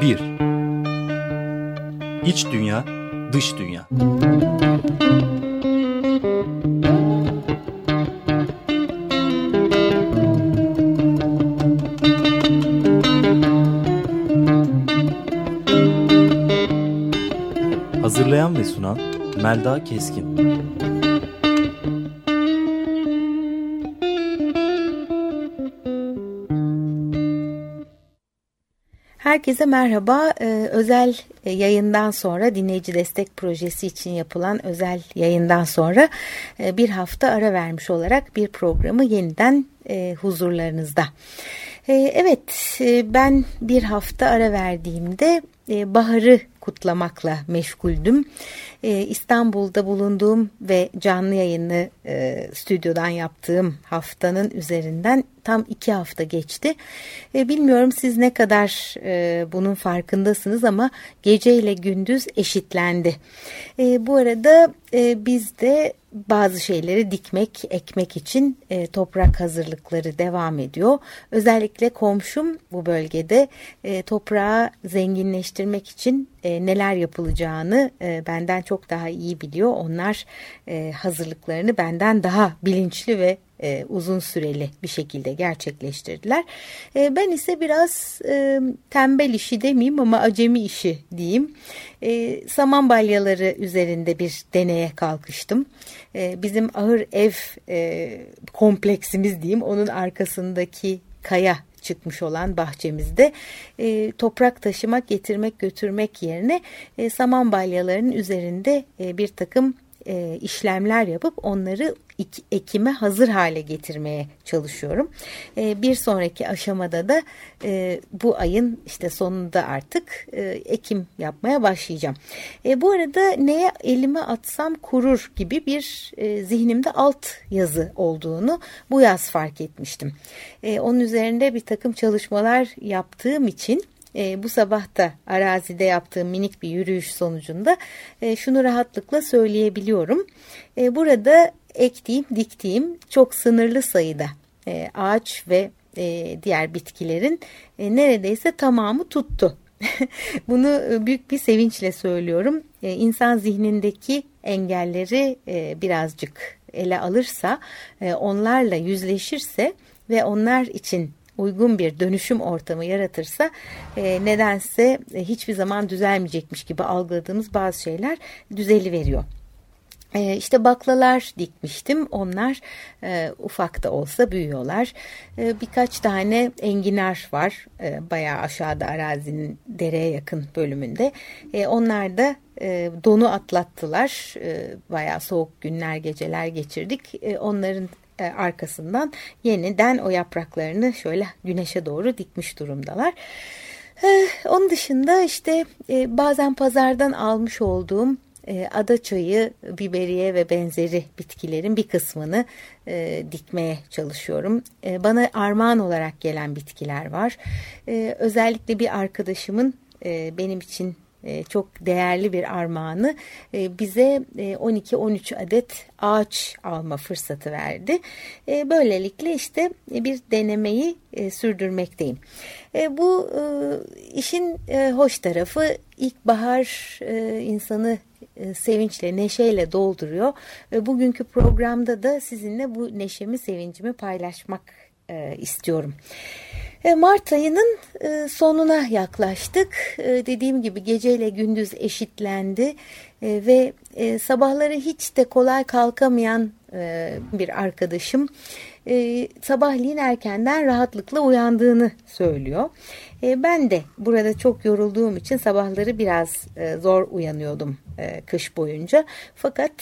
Bir. İç dünya, dış dünya. Hazırlayan ve sunan Melda Keskin. Herkese merhaba. Ee, özel yayından sonra dinleyici destek projesi için yapılan özel yayından sonra e, bir hafta ara vermiş olarak bir programı yeniden e, huzurlarınızda. E, evet e, ben bir hafta ara verdiğimde e, baharı kutlamakla meşguldüm. E, İstanbul'da bulunduğum ve canlı yayını e, stüdyodan yaptığım haftanın üzerinden tam iki hafta geçti. Bilmiyorum siz ne kadar bunun farkındasınız ama gece ile gündüz eşitlendi. Bu arada e, biz de bazı şeyleri dikmek, ekmek için e, toprak hazırlıkları devam ediyor. Özellikle komşum bu bölgede e, toprağı zenginleştirmek için e, neler yapılacağını e, benden çok daha iyi biliyor. Onlar e, hazırlıklarını benden daha bilinçli ve e, uzun süreli bir şekilde gerçekleştirdiler. E, ben ise biraz e, tembel işi demeyeyim ama acemi işi diyeyim. E, saman balyaları üzerinde bir deneye kalkıştım. E, bizim ahır ev e, kompleksimiz diyeyim onun arkasındaki kaya çıkmış olan bahçemizde e, toprak taşımak, getirmek, götürmek yerine e, saman balyalarının üzerinde e, bir takım e, işlemler yapıp onları ekime hazır hale getirmeye çalışıyorum. E, bir sonraki aşamada da e, bu ayın işte sonunda artık e, ekim yapmaya başlayacağım. E, bu arada neye elime atsam kurur gibi bir e, zihnimde alt yazı olduğunu bu yaz fark etmiştim. E, onun üzerinde bir takım çalışmalar yaptığım için e, bu sabah da arazide yaptığım minik bir yürüyüş sonucunda e, şunu rahatlıkla söyleyebiliyorum. E, burada ektiğim, diktiğim çok sınırlı sayıda e, ağaç ve e, diğer bitkilerin e, neredeyse tamamı tuttu. Bunu e, büyük bir sevinçle söylüyorum. E, insan zihnindeki engelleri e, birazcık ele alırsa, e, onlarla yüzleşirse ve onlar için uygun bir dönüşüm ortamı yaratırsa e, nedense e, hiçbir zaman düzelmeyecekmiş gibi algıladığımız bazı şeyler düzeli veriyor. E, işte baklalar dikmiştim. Onlar e, ufak da olsa büyüyorlar. E, birkaç tane enginar var. E, bayağı aşağıda arazinin dereye yakın bölümünde. E, onlar da e, donu atlattılar. E, bayağı soğuk günler, geceler geçirdik. E, onların e, arkasından yeniden o yapraklarını şöyle güneşe doğru dikmiş durumdalar. E, onun dışında işte e, bazen pazardan almış olduğum ada çayı, biberiye ve benzeri bitkilerin bir kısmını dikmeye çalışıyorum. bana armağan olarak gelen bitkiler var. özellikle bir arkadaşımın benim için e, çok değerli bir armağanı e, bize 12-13 e, adet ağaç alma fırsatı verdi. Böylelikle işte bir denemeyi sürdürmekteyim. Bu işin hoş tarafı ilkbahar insanı sevinçle, neşeyle dolduruyor. Bugünkü programda da sizinle bu neşemi, sevincimi paylaşmak istiyorum. E, Mart ayının e, sonuna yaklaştık. E, dediğim gibi geceyle gündüz eşitlendi ve sabahları hiç de kolay kalkamayan bir arkadaşım sabahleyin erkenden rahatlıkla uyandığını söylüyor. Ben de burada çok yorulduğum için sabahları biraz zor uyanıyordum kış boyunca. Fakat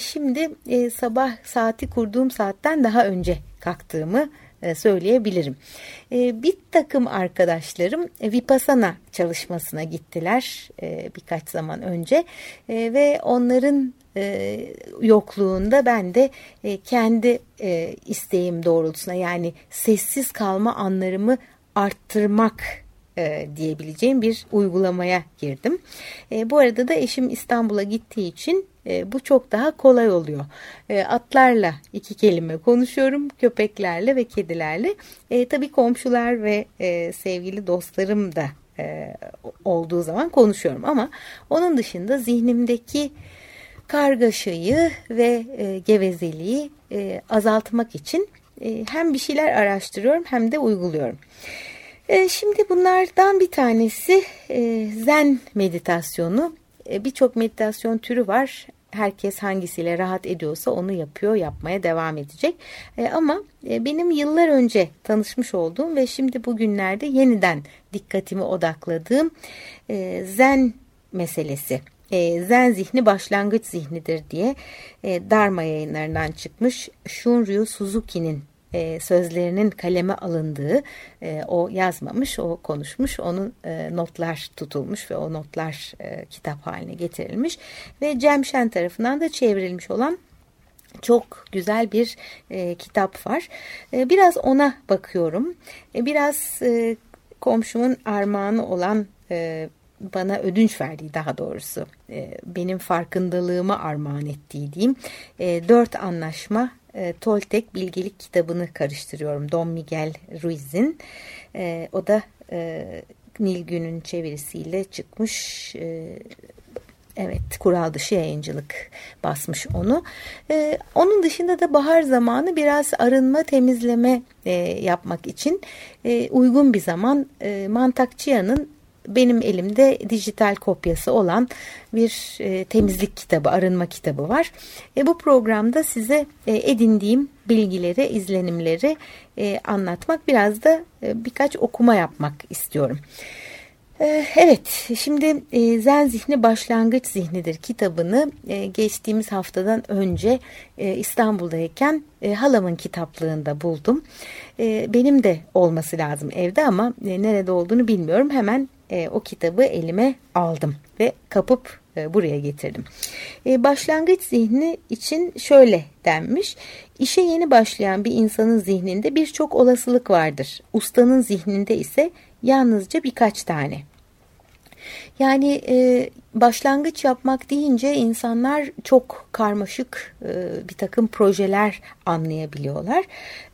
şimdi sabah saati kurduğum saatten daha önce kalktığımı e, söyleyebilirim. E, bir takım arkadaşlarım e, Vipassana çalışmasına gittiler birkaç zaman önce ve onların yokluğunda ben de kendi isteğim doğrultusuna yani sessiz kalma anlarımı arttırmak diyebileceğim bir uygulamaya girdim. bu arada da eşim İstanbul'a gittiği için e, bu çok daha kolay oluyor. E, atlarla iki kelime konuşuyorum, köpeklerle ve kedilerle. E, tabii komşular ve e, sevgili dostlarım da e, olduğu zaman konuşuyorum ama onun dışında zihnimdeki kargaşayı ve e, gevezeliği e, azaltmak için e, hem bir şeyler araştırıyorum hem de uyguluyorum. E, şimdi bunlardan bir tanesi e, zen meditasyonu. E, Birçok meditasyon türü var. Herkes hangisiyle rahat ediyorsa onu yapıyor, yapmaya devam edecek. E, ama e, benim yıllar önce tanışmış olduğum ve şimdi bugünlerde yeniden dikkatimi odakladığım e, zen meselesi Zen zihni başlangıç zihnidir diye e, Dharma yayınlarından çıkmış Shunryu Suzuki'nin e, sözlerinin kaleme alındığı e, o yazmamış o konuşmuş onun e, notlar tutulmuş ve o notlar e, kitap haline getirilmiş ve Cem Şen tarafından da çevrilmiş olan çok güzel bir e, kitap var. E, biraz ona bakıyorum. E, biraz e, komşumun armağanı olan e, bana ödünç verdiği daha doğrusu e, benim farkındalığımı armağan ettiği diyeyim. E, dört anlaşma e, Toltek bilgelik kitabını karıştırıyorum. Don Miguel Ruiz'in. E, o da e, Nilgün'ün çevirisiyle çıkmış e, Evet, kural dışı yayıncılık basmış onu. Ee, onun dışında da bahar zamanı biraz arınma, temizleme e, yapmak için e, uygun bir zaman. E, Mantakçıyan'ın benim elimde dijital kopyası olan bir e, temizlik kitabı, arınma kitabı var. E, bu programda size e, edindiğim bilgileri, izlenimleri e, anlatmak, biraz da e, birkaç okuma yapmak istiyorum. E, evet, şimdi e, Zen Zihni Başlangıç Zihnidir kitabını e, geçtiğimiz haftadan önce İstanbul'dayken halamın kitaplığında buldum. Benim de olması lazım evde ama nerede olduğunu bilmiyorum. Hemen e, o kitabı elime aldım ve kapıp e, buraya getirdim. E, başlangıç zihni için şöyle denmiş. İşe yeni başlayan bir insanın zihninde birçok olasılık vardır. Ustanın zihninde ise yalnızca birkaç tane. Yani e, başlangıç yapmak deyince insanlar çok karmaşık e, bir takım projeler anlayabiliyorlar.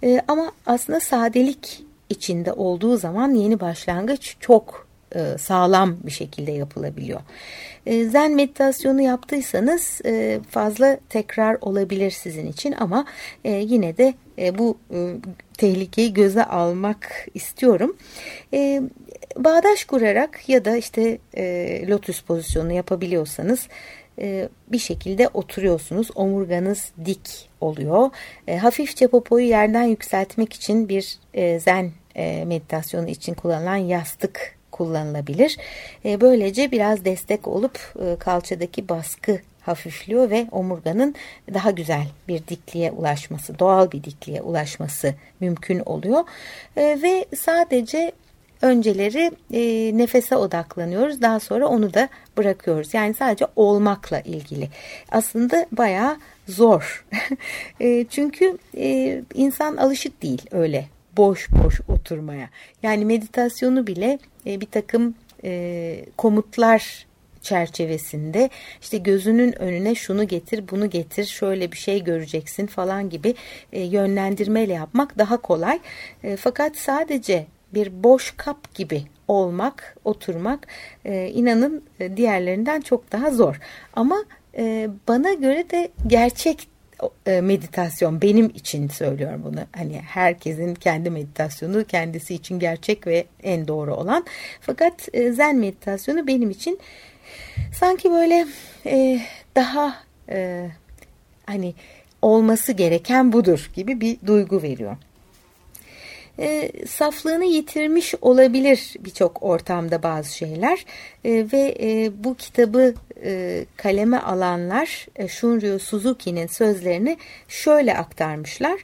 E, ama aslında sadelik içinde olduğu zaman yeni başlangıç çok e, sağlam bir şekilde yapılabiliyor. E, zen meditasyonu yaptıysanız e, fazla tekrar olabilir sizin için ama yine de bu tehlikeyi göze almak istiyorum. Bağdaş kurarak ya da işte lotus pozisyonu yapabiliyorsanız bir şekilde oturuyorsunuz. Omurganız dik oluyor. Hafifçe popoyu yerden yükseltmek için bir zen meditasyonu için kullanılan yastık kullanılabilir. E, böylece biraz destek olup e, kalçadaki baskı hafifliyor ve omurganın daha güzel bir dikliğe ulaşması, doğal bir dikliğe ulaşması mümkün oluyor. E, ve sadece önceleri nefese odaklanıyoruz. Daha sonra onu da bırakıyoruz. Yani sadece olmakla ilgili. Aslında bayağı zor. çünkü insan alışık değil öyle boş boş oturmaya. Yani meditasyonu bile e, bir takım e, komutlar çerçevesinde işte gözünün önüne şunu getir bunu getir şöyle bir şey göreceksin falan gibi e, yönlendirmeyle yapmak daha kolay. E, fakat sadece bir boş kap gibi olmak, oturmak inanın diğerlerinden çok daha zor. Ama bana göre de gerçek meditasyon benim için söylüyorum bunu. Hani herkesin kendi meditasyonu kendisi için gerçek ve en doğru olan. Fakat e, zen meditasyonu benim için sanki böyle e, daha hani olması gereken budur gibi bir duygu veriyor e, saflığını yitirmiş olabilir birçok ortamda bazı şeyler e, ve e, bu kitabı e, kaleme alanlar e, Shunryu Suzuki'nin sözlerini şöyle aktarmışlar.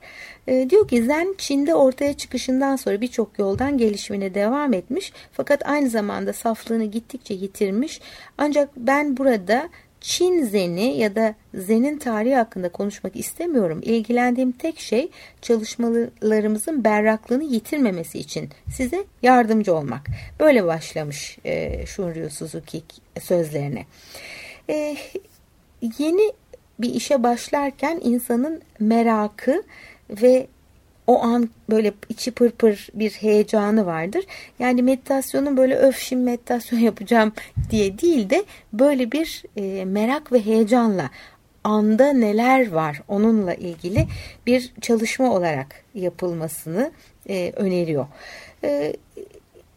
E, diyor ki Zen Çin'de ortaya çıkışından sonra birçok yoldan gelişimine devam etmiş fakat aynı zamanda saflığını gittikçe yitirmiş ancak ben burada Çin Zen'i ya da Zen'in tarihi hakkında konuşmak istemiyorum. İlgilendiğim tek şey çalışmalarımızın berraklığını yitirmemesi için size yardımcı olmak. Böyle başlamış e, Shunryu Suzuki sözlerine. E, yeni bir işe başlarken insanın merakı ve o an böyle içi pırpır bir heyecanı vardır. Yani meditasyonun böyle öf şimdi meditasyon yapacağım diye değil de böyle bir e, merak ve heyecanla anda neler var onunla ilgili bir çalışma olarak yapılmasını e, öneriyor. E,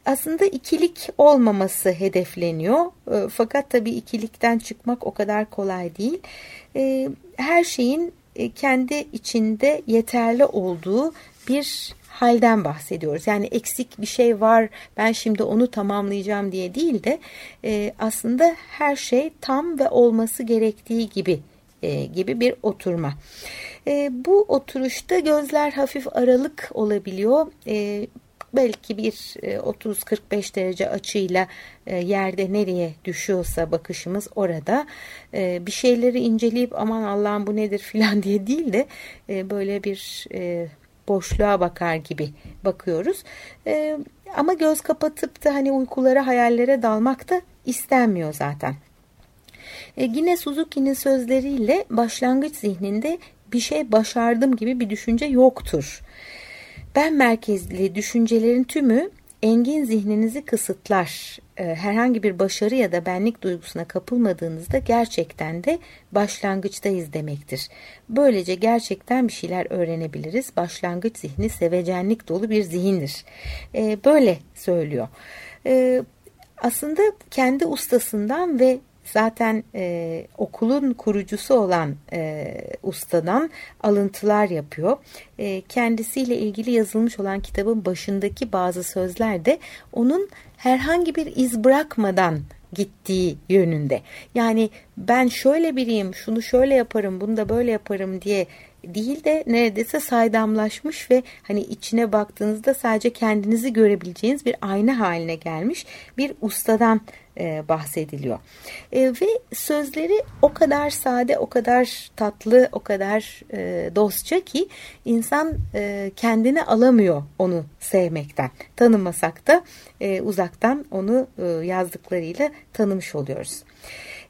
aslında ikilik olmaması hedefleniyor. E, fakat tabii ikilikten çıkmak o kadar kolay değil. E, her şeyin kendi içinde yeterli olduğu bir halden bahsediyoruz. Yani eksik bir şey var ben şimdi onu tamamlayacağım diye değil de e, aslında her şey tam ve olması gerektiği gibi e, gibi bir oturma. E, bu oturuşta gözler hafif aralık olabiliyor. E, belki bir 30-45 e, derece açıyla e, yerde nereye düşüyorsa bakışımız orada e, bir şeyleri inceleyip aman Allah'ım bu nedir filan diye değil de böyle bir boşluğa bakar gibi bakıyoruz. Ama göz kapatıp da hani uykulara hayallere dalmak da istenmiyor zaten. Yine Suzuki'nin sözleriyle başlangıç zihninde bir şey başardım gibi bir düşünce yoktur. Ben merkezli düşüncelerin tümü engin zihninizi kısıtlar. Ee, herhangi bir başarı ya da benlik duygusuna kapılmadığınızda gerçekten de başlangıçtayız demektir. Böylece gerçekten bir şeyler öğrenebiliriz. Başlangıç zihni sevecenlik dolu bir zihindir. Ee, böyle söylüyor. Ee, aslında kendi ustasından ve zaten e, okulun kurucusu olan e, ustadan alıntılar yapıyor. E, kendisiyle ilgili yazılmış olan kitabın başındaki bazı sözler de onun herhangi bir iz bırakmadan gittiği yönünde. Yani ben şöyle biriyim, şunu şöyle yaparım, bunu da böyle yaparım diye değil de neredeyse saydamlaşmış ve hani içine baktığınızda sadece kendinizi görebileceğiniz bir ayna haline gelmiş bir ustadan e, bahsediliyor. E, ve sözleri o kadar sade, o kadar tatlı, o kadar e, dostça ki insan e, kendini alamıyor onu sevmekten. Tanımasak da e, uzaktan onu e, yazdıklarıyla tanımış oluyoruz.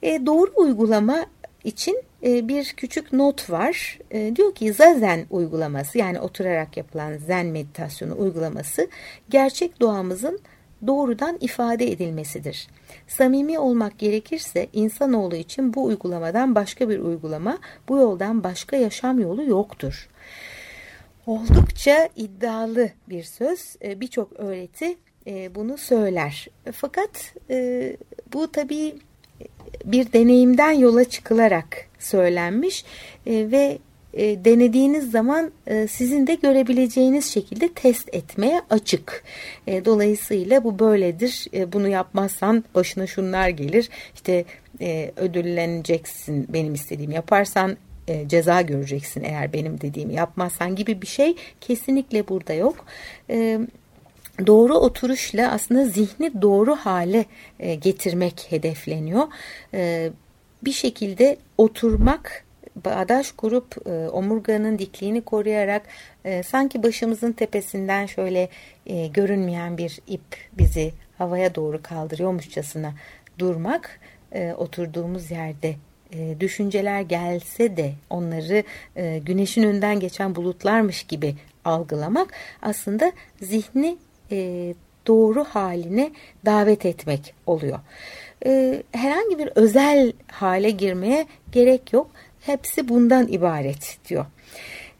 E, doğru uygulama için e, bir küçük not var. E, diyor ki zazen uygulaması yani oturarak yapılan zen meditasyonu uygulaması gerçek doğamızın doğrudan ifade edilmesidir. Samimi olmak gerekirse insanoğlu için bu uygulamadan başka bir uygulama, bu yoldan başka yaşam yolu yoktur. Oldukça iddialı bir söz. E, birçok öğreti bunu söyler. Fakat bu tabii bir deneyimden yola çıkılarak söylenmiş e, ve e, denediğiniz zaman e, sizin de görebileceğiniz şekilde test etmeye açık. E, dolayısıyla bu böyledir. E, bunu yapmazsan başına şunlar gelir. İşte e, ödülleneceksin benim istediğimi yaparsan e, ceza göreceksin eğer benim dediğimi yapmazsan gibi bir şey kesinlikle burada yok. E, doğru oturuşla aslında zihni doğru hale e, getirmek hedefleniyor. E, bir şekilde oturmak bağdaş kurup e, omurganın dikliğini koruyarak e, sanki başımızın tepesinden şöyle e, görünmeyen bir ip bizi havaya doğru kaldırıyormuşçasına durmak e, oturduğumuz yerde e, düşünceler gelse de onları e, güneşin önden geçen bulutlarmış gibi algılamak aslında zihni e, doğru haline davet etmek oluyor. E, herhangi bir özel hale girmeye gerek yok. Hepsi bundan ibaret diyor.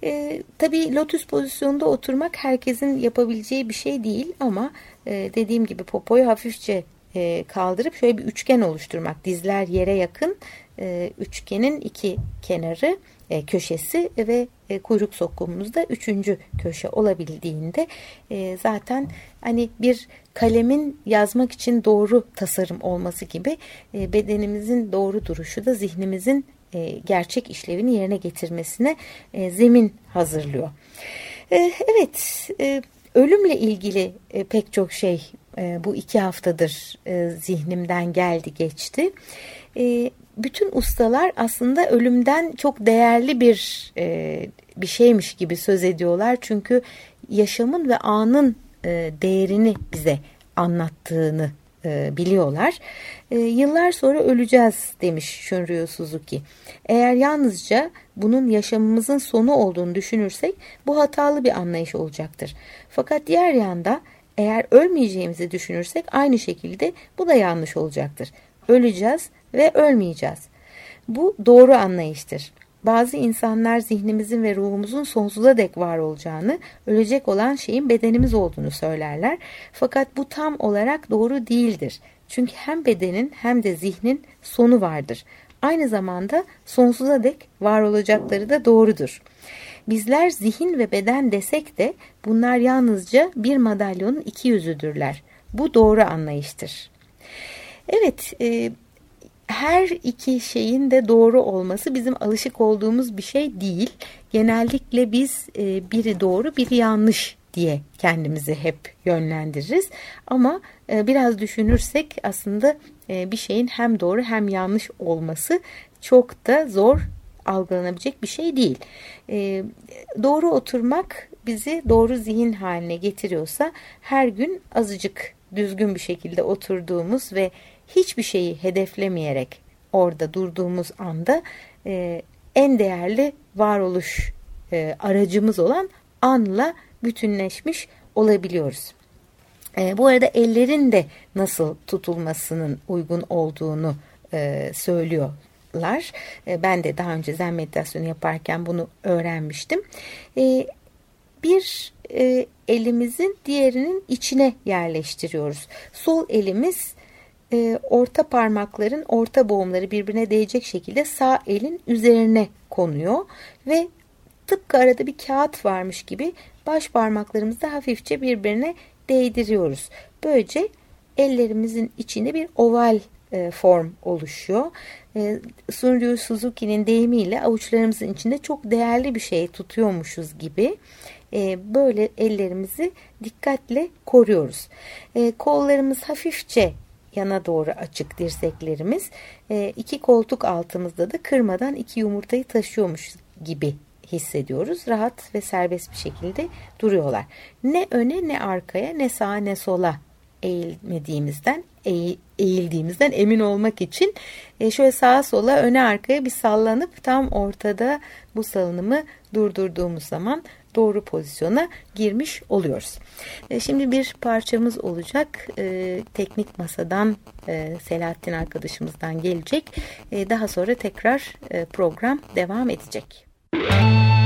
E, tabii lotus pozisyonunda oturmak herkesin yapabileceği bir şey değil ama e, dediğim gibi popoyu hafifçe e, kaldırıp şöyle bir üçgen oluşturmak. Dizler yere yakın e, üçgenin iki kenarı e, köşesi ve e, kuyruk sokumumuzda üçüncü köşe olabildiğinde e, zaten hani bir kalemin yazmak için doğru tasarım olması gibi e, bedenimizin doğru duruşu da zihnimizin e, gerçek işlevini yerine getirmesine e, zemin hazırlıyor. E, evet, ölümle ilgili pek çok şey bu iki haftadır zihnimden geldi geçti. Bütün ustalar aslında ölümden çok değerli bir bir şeymiş gibi söz ediyorlar. Çünkü yaşamın ve anın değerini bize anlattığını e, biliyorlar. E, yıllar sonra öleceğiz demiş Shunryu Suzuki. Eğer yalnızca bunun yaşamımızın sonu olduğunu düşünürsek bu hatalı bir anlayış olacaktır. Fakat diğer yanda eğer ölmeyeceğimizi düşünürsek aynı şekilde bu da yanlış olacaktır. Öleceğiz ve ölmeyeceğiz. Bu doğru anlayıştır. Bazı insanlar zihnimizin ve ruhumuzun sonsuza dek var olacağını, ölecek olan şeyin bedenimiz olduğunu söylerler. Fakat bu tam olarak doğru değildir. Çünkü hem bedenin hem de zihnin sonu vardır. Aynı zamanda sonsuza dek var olacakları da doğrudur. Bizler zihin ve beden desek de bunlar yalnızca bir madalyonun iki yüzüdürler. Bu doğru anlayıştır. Evet, e, her iki şeyin de doğru olması bizim alışık olduğumuz bir şey değil. Genellikle biz e, biri doğru, biri yanlış diye kendimizi hep yönlendiririz. Ama e, biraz düşünürsek aslında e, bir şeyin hem doğru hem yanlış olması çok da zor algılanabilecek bir şey değil. Doğru oturmak bizi doğru zihin haline getiriyorsa her gün azıcık düzgün bir şekilde oturduğumuz ve hiçbir şeyi hedeflemeyerek orada durduğumuz anda e, en değerli varoluş e, aracımız olan anla bütünleşmiş olabiliyoruz. E, bu arada ellerin de nasıl tutulmasının uygun olduğunu e, söylüyorlar. E, ben de daha önce zen meditasyonu yaparken bunu öğrenmiştim. E, bir e, elimizin diğerinin içine yerleştiriyoruz. Sol elimiz e, orta parmakların orta boğumları birbirine değecek şekilde sağ elin üzerine konuyor ve tıpkı arada bir kağıt varmış gibi baş parmaklarımızı hafifçe birbirine değdiriyoruz. Böylece ellerimizin içinde bir oval e, form oluşuyor. E, Sunryu Suzuki'nin deyimiyle avuçlarımızın içinde çok değerli bir şey tutuyormuşuz gibi e, böyle ellerimizi dikkatle koruyoruz. E, kollarımız hafifçe yana doğru açık dirseklerimiz. E, iki koltuk altımızda da kırmadan iki yumurtayı taşıyormuş gibi hissediyoruz. Rahat ve serbest bir şekilde duruyorlar. Ne öne ne arkaya ne sağa ne sola eğilmediğimizden eğildiğimizden emin olmak için şöyle sağa sola öne arkaya bir sallanıp tam ortada bu salınımı durdurduğumuz zaman doğru pozisyona girmiş oluyoruz. E, şimdi bir parçamız olacak. E, teknik masadan e, Selahattin arkadaşımızdan gelecek. E, daha sonra tekrar e, program devam edecek. Müzik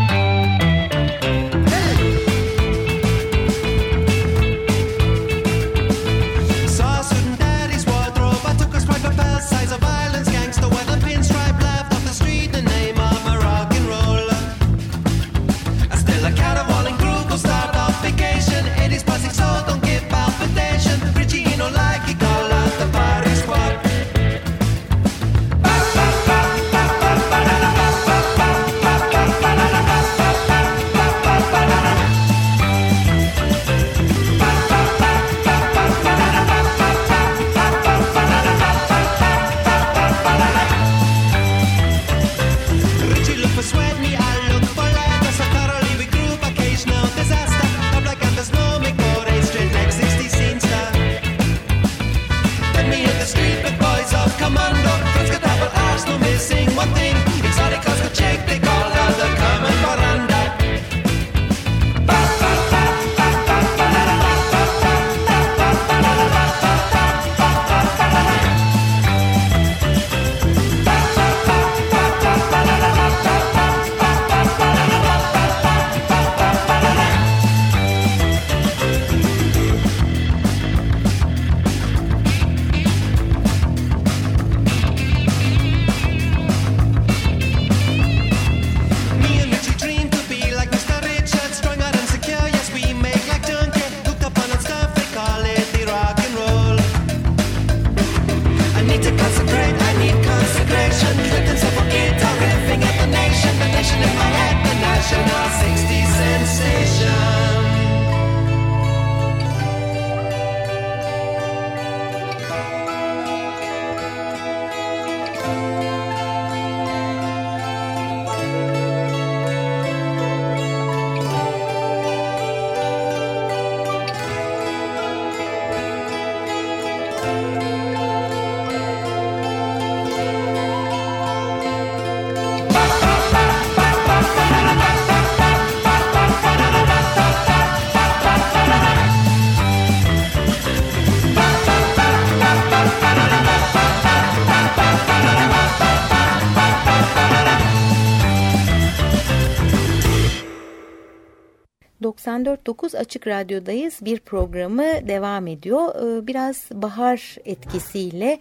94.9 Açık Radyo'dayız. Bir programı devam ediyor. Ee, biraz bahar etkisiyle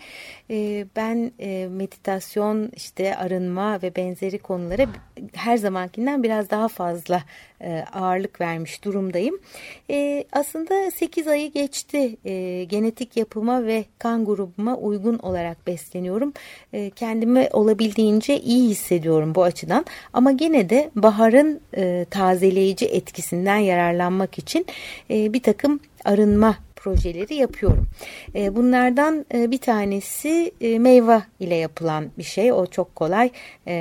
e, ben e, meditasyon, işte arınma ve benzeri konulara her zamankinden biraz daha fazla e, ağırlık vermiş durumdayım. Aslında 8 ayı geçti. Genetik yapıma ve kan grubuma uygun olarak besleniyorum. Kendimi olabildiğince iyi hissediyorum bu açıdan. Ama gene de baharın tazeleyici etkisinden yararlanmak için bir takım arınma projeleri yapıyorum. E, bunlardan e, bir tanesi e, meyve ile yapılan bir şey. O çok kolay.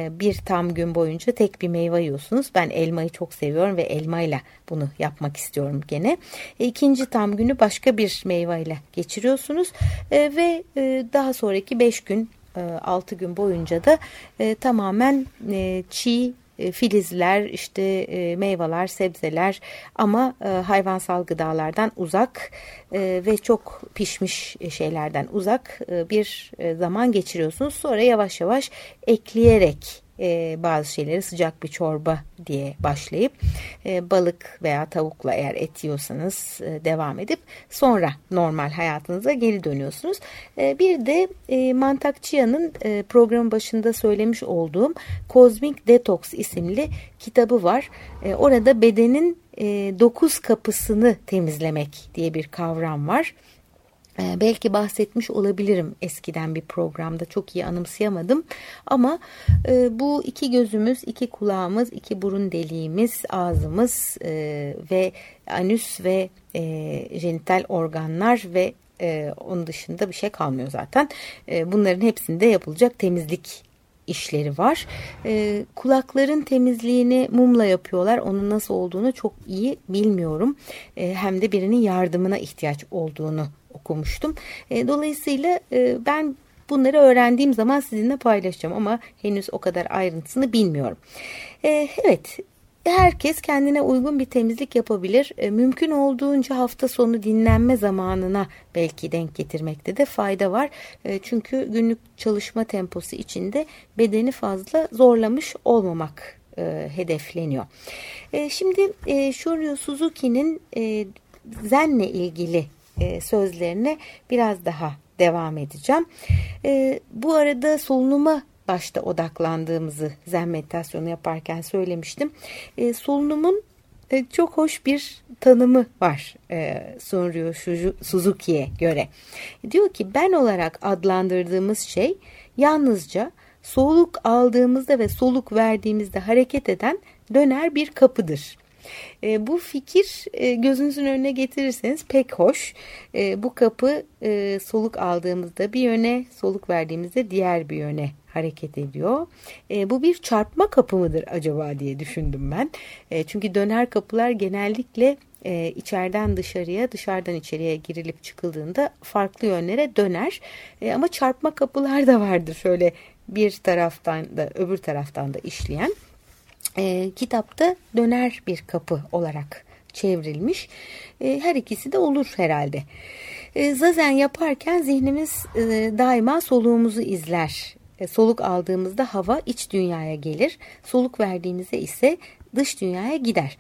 Bir tam gün boyunca tek bir meyve yiyorsunuz. Ben elmayı çok seviyorum ve elmayla bunu yapmak istiyorum gene. İkinci tam günü başka bir meyve ile geçiriyorsunuz ve daha sonraki beş gün 6 gün boyunca da tamamen çiğ e, filizler, işte e, meyveler, sebzeler ama e, hayvansal gıdalardan uzak ve çok pişmiş şeylerden uzak bir zaman geçiriyorsunuz. Sonra yavaş yavaş ekleyerek e, bazı şeyleri sıcak bir çorba diye başlayıp e, balık veya tavukla eğer et yiyorsanız e, devam edip sonra normal hayatınıza geri dönüyorsunuz. E, bir de e, Mantakçıyan'ın e, programın başında söylemiş olduğum Cosmic Detox isimli kitabı var. E, orada bedenin e, dokuz kapısını temizlemek diye bir kavram var. Ee, belki bahsetmiş olabilirim eskiden bir programda çok iyi anımsayamadım ama e, bu iki gözümüz, iki kulağımız, iki burun deliğimiz, ağzımız e, ve anüs ve e, jenital organlar ve e, onun dışında bir şey kalmıyor zaten. E, bunların hepsinde yapılacak temizlik işleri var. E, kulakların temizliğini mumla yapıyorlar. Onun nasıl olduğunu çok iyi bilmiyorum. E, hem de birinin yardımına ihtiyaç olduğunu okumuştum. E, dolayısıyla e, ben bunları öğrendiğim zaman sizinle paylaşacağım ama henüz o kadar ayrıntısını bilmiyorum. E, evet herkes kendine uygun bir temizlik yapabilir. E, mümkün olduğunca hafta sonu dinlenme zamanına belki denk getirmekte de fayda var. E, çünkü günlük çalışma temposu içinde bedeni fazla zorlamış olmamak e, hedefleniyor. E, şimdi e, Shoryu Suzuki'nin e, Zen'le ilgili e, sözlerine biraz daha devam edeceğim. E, bu arada solunuma başta odaklandığımızı zen meditasyonu yaparken söylemiştim. E, solunumun çok hoş bir tanımı var e, Sunryu Suzuki'ye göre. Diyor ki ben olarak adlandırdığımız şey yalnızca soluk aldığımızda ve soluk verdiğimizde hareket eden döner bir kapıdır. E, bu fikir e, gözünüzün önüne getirirseniz pek hoş. E, bu kapı e, soluk aldığımızda bir yöne, soluk verdiğimizde diğer bir yöne hareket ediyor. E, bu bir çarpma kapı mıdır acaba diye düşündüm ben. E, çünkü döner kapılar genellikle e, içeriden dışarıya, dışarıdan içeriye girilip çıkıldığında farklı yönlere döner. E, ama çarpma kapılar da vardır şöyle bir taraftan da öbür taraftan da işleyen e, kitapta döner bir kapı olarak çevrilmiş. E, her ikisi de olur herhalde. E, zazen yaparken zihnimiz e, daima soluğumuzu izler. E, soluk aldığımızda hava iç dünyaya gelir. Soluk verdiğimizde ise dış dünyaya gider.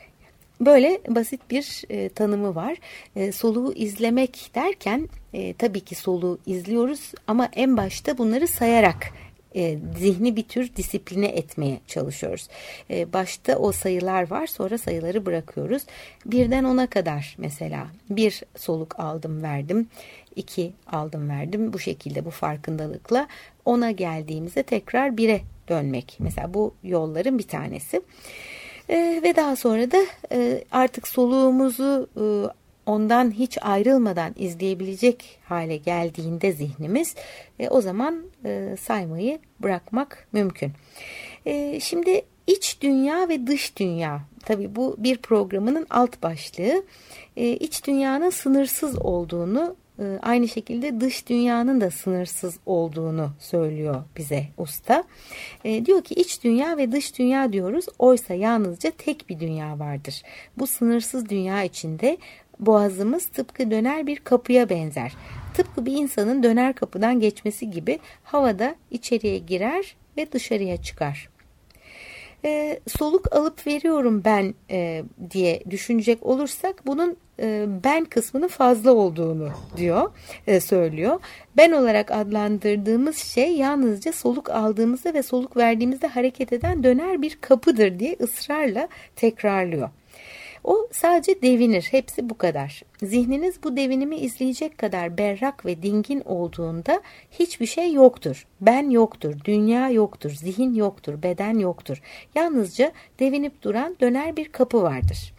Böyle basit bir e, tanımı var. E, soluğu izlemek derken e, tabii ki soluğu izliyoruz ama en başta bunları sayarak e, zihni bir tür disipline etmeye çalışıyoruz. E, başta o sayılar var sonra sayıları bırakıyoruz. Birden ona kadar mesela bir soluk aldım verdim. iki aldım verdim bu şekilde bu farkındalıkla ona geldiğimizde tekrar bire dönmek. Mesela bu yolların bir tanesi. E, ve daha sonra da e, artık soluğumuzu e, ondan hiç ayrılmadan izleyebilecek hale geldiğinde zihnimiz e, o zaman e, saymayı bırakmak mümkün. E, şimdi iç dünya ve dış dünya tabi bu bir programının alt başlığı e, iç dünyanın sınırsız olduğunu e, aynı şekilde dış dünyanın da sınırsız olduğunu söylüyor bize usta. E, diyor ki iç dünya ve dış dünya diyoruz oysa yalnızca tek bir dünya vardır. Bu sınırsız dünya içinde Boğazımız tıpkı döner bir kapıya benzer. Tıpkı bir insanın döner kapıdan geçmesi gibi havada içeriye girer ve dışarıya çıkar. e, soluk alıp veriyorum ben e, diye düşünecek olursak bunun e, ben kısmının fazla olduğunu diyor, e, söylüyor. Ben olarak adlandırdığımız şey yalnızca soluk aldığımızda ve soluk verdiğimizde hareket eden döner bir kapıdır diye ısrarla tekrarlıyor. O sadece devinir. Hepsi bu kadar. Zihniniz bu devinimi izleyecek kadar berrak ve dingin olduğunda hiçbir şey yoktur. Ben yoktur, dünya yoktur, zihin yoktur, beden yoktur. Yalnızca devinip duran döner bir kapı vardır.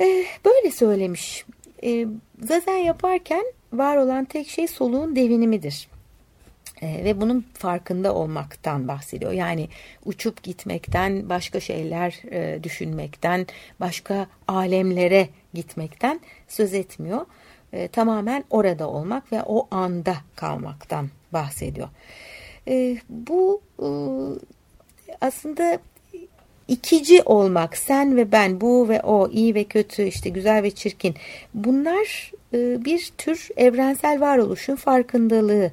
Ee, böyle söylemiş. Ee, zazen yaparken var olan tek şey soluğun devinimidir. E, ve bunun farkında olmaktan bahsediyor. Yani uçup gitmekten, başka şeyler e, düşünmekten, başka alemlere gitmekten söz etmiyor. E, tamamen orada olmak ve o anda kalmaktan bahsediyor. E, bu e, aslında ikici olmak, sen ve ben, bu ve o, iyi ve kötü, işte güzel ve çirkin. Bunlar e, bir tür evrensel varoluşun farkındalığı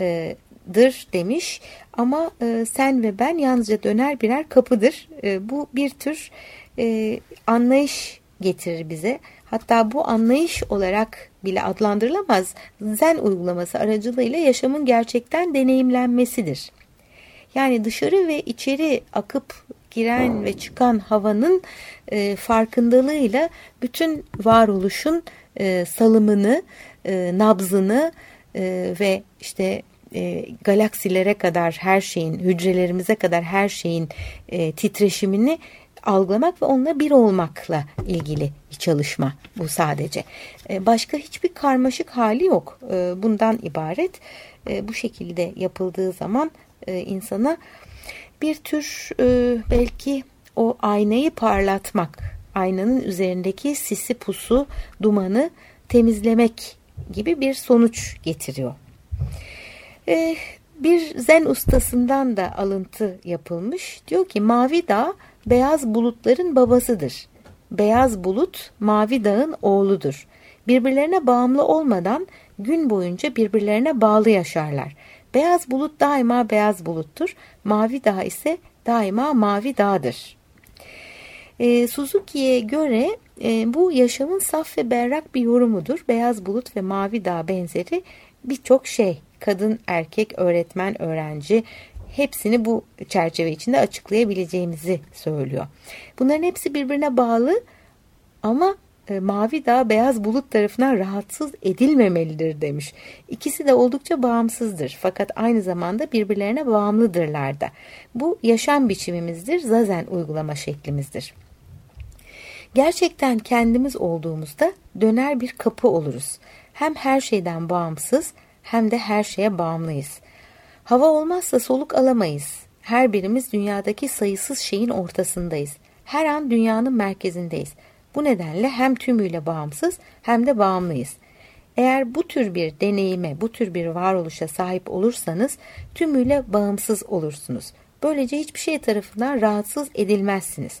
e, dır demiş ama e, sen ve ben yalnızca döner birer kapıdır. E, bu bir tür e, anlayış getirir bize. Hatta bu anlayış olarak bile adlandırılamaz. Zen uygulaması aracılığıyla yaşamın gerçekten deneyimlenmesidir. Yani dışarı ve içeri akıp giren ve çıkan havanın e, farkındalığıyla bütün varoluşun e, salımını, e, nabzını e, ve işte e, galaksilere kadar her şeyin, hücrelerimize kadar her şeyin e, titreşimini algılamak ve onunla bir olmakla ilgili bir çalışma bu sadece. E, başka hiçbir karmaşık hali yok. E, bundan ibaret. E, bu şekilde yapıldığı zaman e, insana bir tür e, belki o aynayı parlatmak, aynanın üzerindeki sisi pusu, dumanı temizlemek gibi bir sonuç getiriyor. Ee, bir zen ustasından da alıntı yapılmış. Diyor ki mavi dağ beyaz bulutların babasıdır. Beyaz bulut mavi dağın oğludur. Birbirlerine bağımlı olmadan gün boyunca birbirlerine bağlı yaşarlar. Beyaz bulut daima beyaz buluttur. Mavi dağ ise daima mavi dağdır. E, Suzuki'ye göre e, bu yaşamın saf ve berrak bir yorumudur. Beyaz bulut ve mavi dağ benzeri birçok şey kadın, erkek, öğretmen, öğrenci hepsini bu çerçeve içinde açıklayabileceğimizi söylüyor. Bunların hepsi birbirine bağlı ama e, mavi dağ beyaz bulut tarafından rahatsız edilmemelidir demiş. İkisi de oldukça bağımsızdır fakat aynı zamanda birbirlerine bağımlıdırlar da. Bu yaşam biçimimizdir, zazen uygulama şeklimizdir. Gerçekten kendimiz olduğumuzda döner bir kapı oluruz. Hem her şeyden bağımsız hem de her şeye bağımlıyız. Hava olmazsa soluk alamayız. Her birimiz dünyadaki sayısız şeyin ortasındayız. Her an dünyanın merkezindeyiz. Bu nedenle hem tümüyle bağımsız hem de bağımlıyız. Eğer bu tür bir deneyime, bu tür bir varoluşa sahip olursanız tümüyle bağımsız olursunuz. Böylece hiçbir şey tarafından rahatsız edilmezsiniz.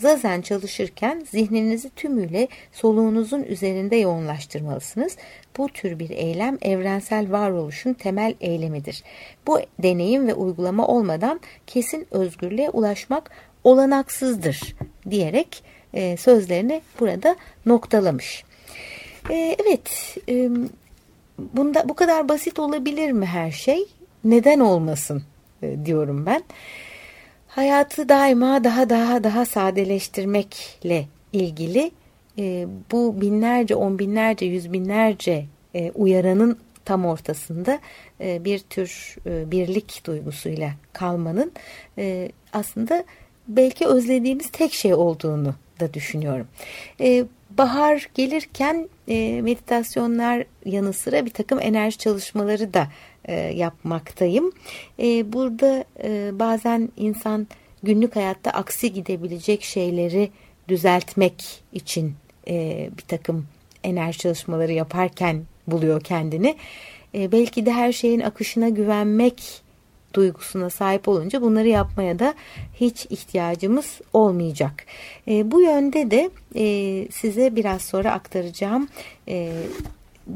Zazen çalışırken zihninizi tümüyle soluğunuzun üzerinde yoğunlaştırmalısınız. Bu tür bir eylem evrensel varoluşun temel eylemidir. Bu deneyim ve uygulama olmadan kesin özgürlüğe ulaşmak olanaksızdır diyerek e, sözlerini burada noktalamış. E, evet, e, bunda bu kadar basit olabilir mi her şey? Neden olmasın e, diyorum ben hayatı daima daha daha daha sadeleştirmekle ilgili e, bu binlerce, on binlerce, yüz binlerce e, uyaranın tam ortasında e, bir tür e, birlik duygusuyla kalmanın e, aslında belki özlediğimiz tek şey olduğunu da düşünüyorum. E, bahar gelirken e, meditasyonlar yanı sıra bir takım enerji çalışmaları da e, yapmaktayım. E, burada e, bazen insan günlük hayatta aksi gidebilecek şeyleri düzeltmek için bir takım enerji çalışmaları yaparken buluyor kendini. Belki de her şeyin akışına güvenmek duygusuna sahip olunca bunları yapmaya da hiç ihtiyacımız olmayacak. Bu yönde de size biraz sonra aktaracağım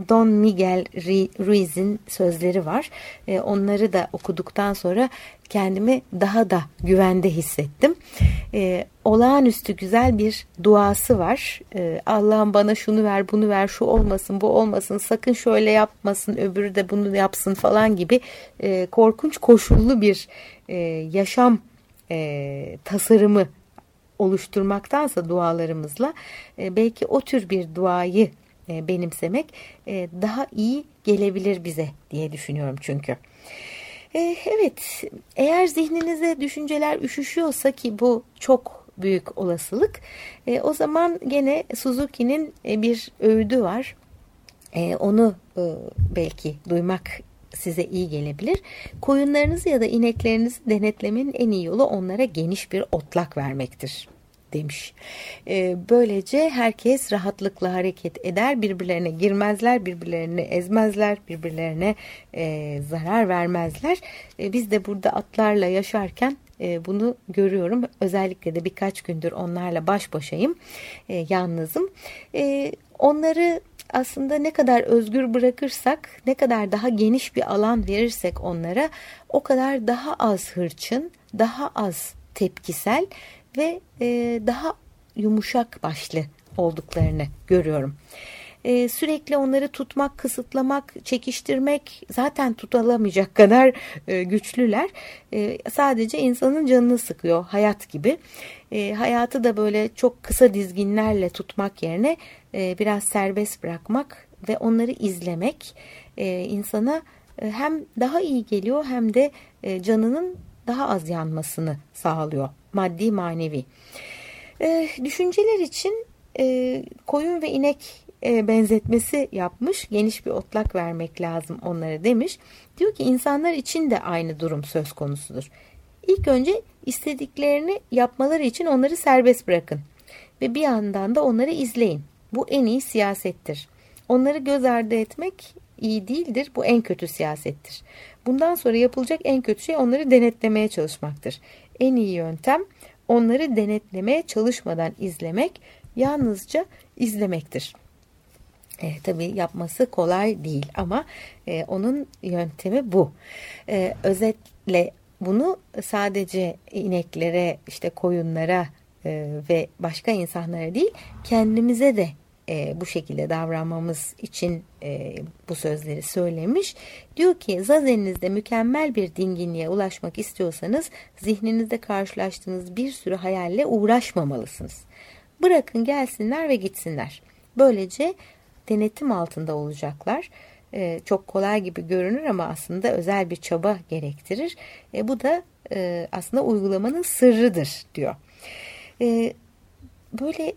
Don Miguel Ruiz'in sözleri var. E, onları da okuduktan sonra kendimi daha da güvende hissettim. E, olağanüstü güzel bir duası var. E, Allah'ım bana şunu ver, bunu ver, şu olmasın, bu olmasın, sakın şöyle yapmasın, öbürü de bunu yapsın falan gibi korkunç koşullu bir yaşam tasarımı oluşturmaktansa dualarımızla belki o tür bir duayı e, benimsemek e, daha iyi gelebilir bize diye düşünüyorum çünkü. E, evet eğer zihninize düşünceler üşüşüyorsa ki bu çok büyük olasılık o zaman gene Suzuki'nin bir öğüdü var. Onu belki duymak size iyi gelebilir. Koyunlarınızı ya da ineklerinizi denetlemenin en iyi yolu onlara geniş bir otlak vermektir demiş. E, böylece herkes rahatlıkla hareket eder, birbirlerine girmezler, birbirlerini ezmezler, birbirlerine e, zarar vermezler. E, biz de burada atlarla yaşarken e, bunu görüyorum. Özellikle de birkaç gündür onlarla baş başayım, e, yalnızım. E, onları aslında ne kadar özgür bırakırsak, ne kadar daha geniş bir alan verirsek onlara o kadar daha az hırçın, daha az tepkisel ve e, daha yumuşak başlı olduklarını görüyorum. E, sürekli onları tutmak, kısıtlamak, çekiştirmek zaten tutulamayacak kadar e, güçlüler. E, sadece insanın canını sıkıyor hayat gibi. E, hayatı da böyle çok kısa dizginlerle tutmak yerine e, biraz serbest bırakmak ve onları izlemek e, insana e, hem daha iyi geliyor hem de e, canının daha az yanmasını sağlıyor maddi manevi. E, düşünceler için e, koyun ve inek e, benzetmesi yapmış. Geniş bir otlak vermek lazım onlara demiş. Diyor ki insanlar için de aynı durum söz konusudur. İlk önce istediklerini yapmaları için onları serbest bırakın. Ve bir yandan da onları izleyin. Bu en iyi siyasettir. Onları göz ardı etmek iyi değildir. Bu en kötü siyasettir. Bundan sonra yapılacak en kötü şey onları denetlemeye çalışmaktır. En iyi yöntem onları denetlemeye çalışmadan izlemek, yalnızca izlemektir. E, tabii yapması kolay değil ama e, onun yöntemi bu. E, özetle bunu sadece ineklere, işte koyunlara e, ve başka insanlara değil, kendimize de e, bu şekilde davranmamız için e, bu sözleri söylemiş. Diyor ki zazeninizde mükemmel bir dinginliğe ulaşmak istiyorsanız zihninizde karşılaştığınız bir sürü hayalle uğraşmamalısınız. Bırakın gelsinler ve gitsinler. Böylece denetim altında olacaklar. E, çok kolay gibi görünür ama aslında özel bir çaba gerektirir. E, bu da e, aslında uygulamanın sırrıdır diyor. E, böyle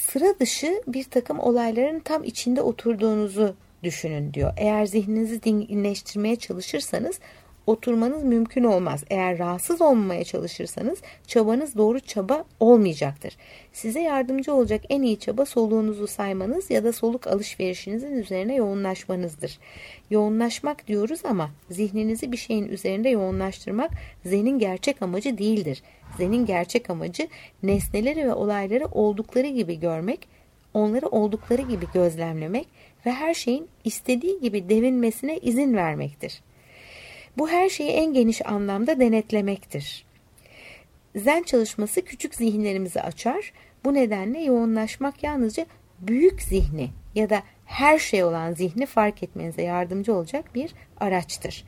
sıra dışı bir takım olayların tam içinde oturduğunuzu düşünün diyor. Eğer zihninizi dinginleştirmeye çalışırsanız oturmanız mümkün olmaz. Eğer rahatsız olmamaya çalışırsanız çabanız doğru çaba olmayacaktır. Size yardımcı olacak en iyi çaba soluğunuzu saymanız ya da soluk alışverişinizin üzerine yoğunlaşmanızdır. Yoğunlaşmak diyoruz ama zihninizi bir şeyin üzerinde yoğunlaştırmak zenin gerçek amacı değildir. Zenin gerçek amacı nesneleri ve olayları oldukları gibi görmek, onları oldukları gibi gözlemlemek ve her şeyin istediği gibi devinmesine izin vermektir. Bu her şeyi en geniş anlamda denetlemektir. Zen çalışması küçük zihinlerimizi açar. Bu nedenle yoğunlaşmak yalnızca büyük zihni ya da her şey olan zihni fark etmenize yardımcı olacak bir araçtır.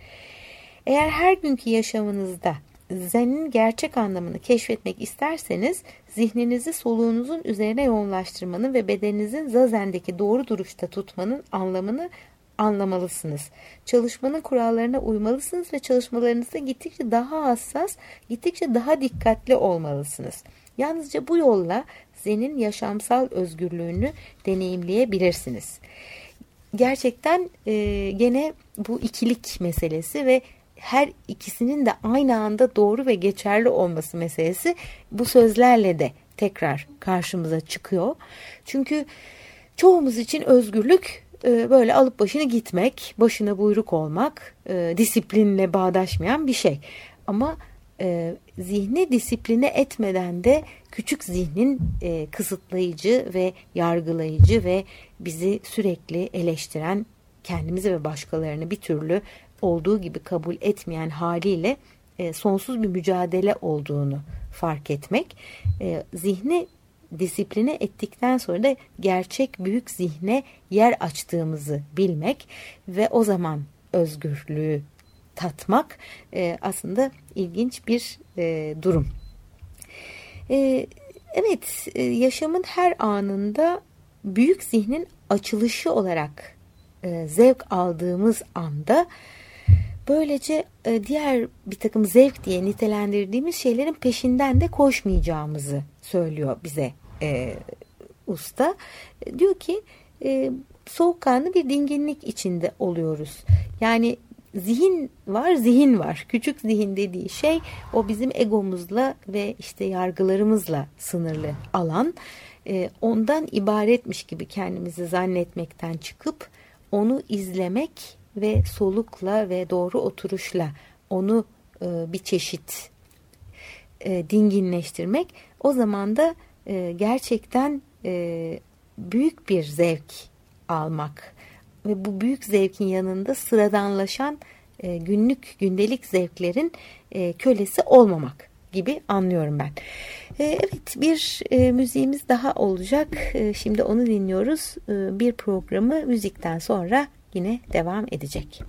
Eğer her günkü yaşamınızda Zen'in gerçek anlamını keşfetmek isterseniz zihninizi soluğunuzun üzerine yoğunlaştırmanın ve bedeninizin zazen'deki doğru duruşta tutmanın anlamını anlamalısınız. Çalışmanın kurallarına uymalısınız ve çalışmalarınızda gittikçe daha hassas, gittikçe daha dikkatli olmalısınız. Yalnızca bu yolla Zen'in yaşamsal özgürlüğünü deneyimleyebilirsiniz. Gerçekten e, gene bu ikilik meselesi ve her ikisinin de aynı anda doğru ve geçerli olması meselesi bu sözlerle de tekrar karşımıza çıkıyor. Çünkü çoğumuz için özgürlük böyle alıp başını gitmek, başına buyruk olmak, e, disiplinle bağdaşmayan bir şey. Ama e, zihni disipline etmeden de küçük zihnin e, kısıtlayıcı ve yargılayıcı ve bizi sürekli eleştiren kendimizi ve başkalarını bir türlü olduğu gibi kabul etmeyen haliyle e, sonsuz bir mücadele olduğunu fark etmek. E, zihni disipline ettikten sonra da gerçek büyük zihne yer açtığımızı bilmek ve o zaman özgürlüğü tatmak e, aslında ilginç bir e, durum. E, evet, e, yaşamın her anında büyük zihnin açılışı olarak e, zevk aldığımız anda böylece e, diğer bir takım zevk diye nitelendirdiğimiz şeylerin peşinden de koşmayacağımızı söylüyor bize e, usta. Diyor ki e, soğukkanlı bir dinginlik içinde oluyoruz. Yani zihin var, zihin var. Küçük zihin dediği şey o bizim egomuzla ve işte yargılarımızla sınırlı alan. E, ondan ibaretmiş gibi kendimizi zannetmekten çıkıp onu izlemek ve solukla ve doğru oturuşla onu e, bir çeşit e, dinginleştirmek o zaman da e, gerçekten e, büyük bir zevk almak ve bu büyük zevkin yanında sıradanlaşan e, günlük gündelik zevklerin e, kölesi olmamak gibi anlıyorum ben. E, evet bir e, müziğimiz daha olacak. E, şimdi onu dinliyoruz. E, bir programı müzikten sonra yine devam edecek.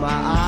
my.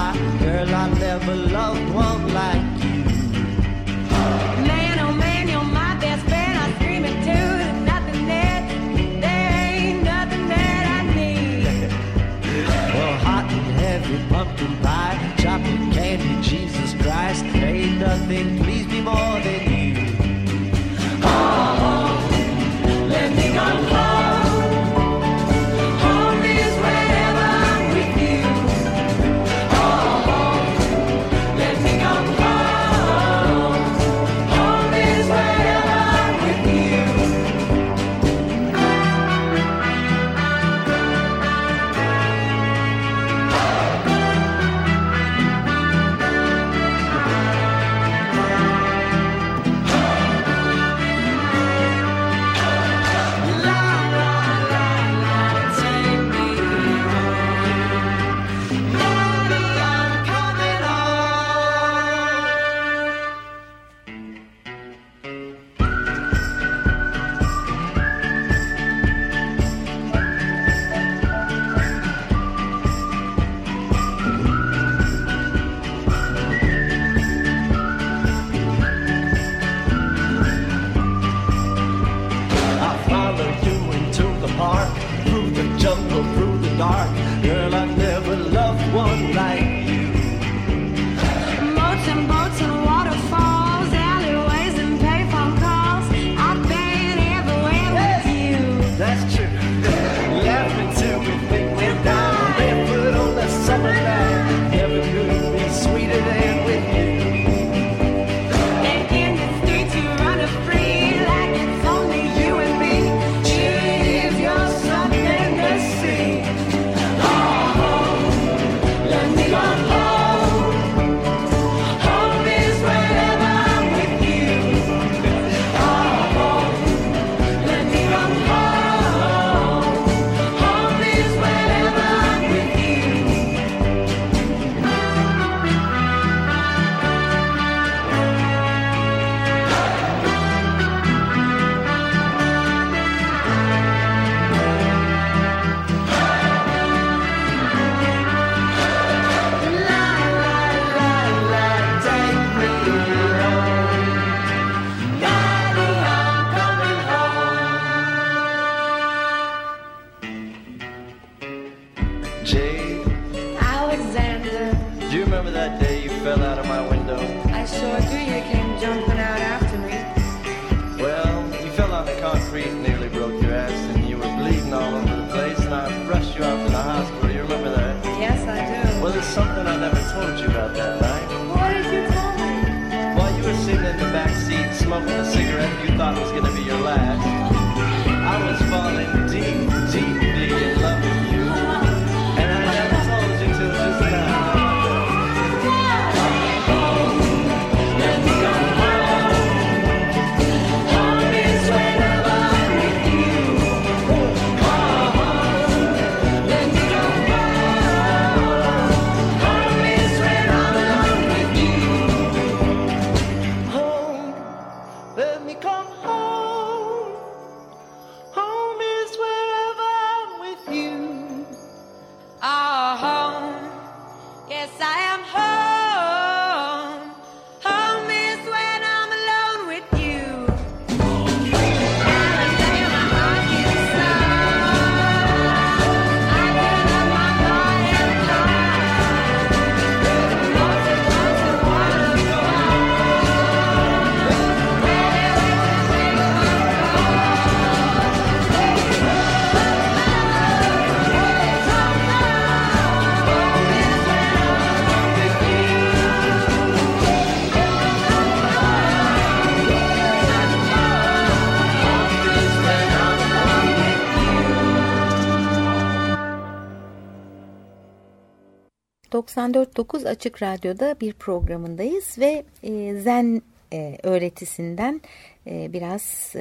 ...94.9 Açık Radyo'da bir programındayız ve e, Zen e, öğretisinden e, biraz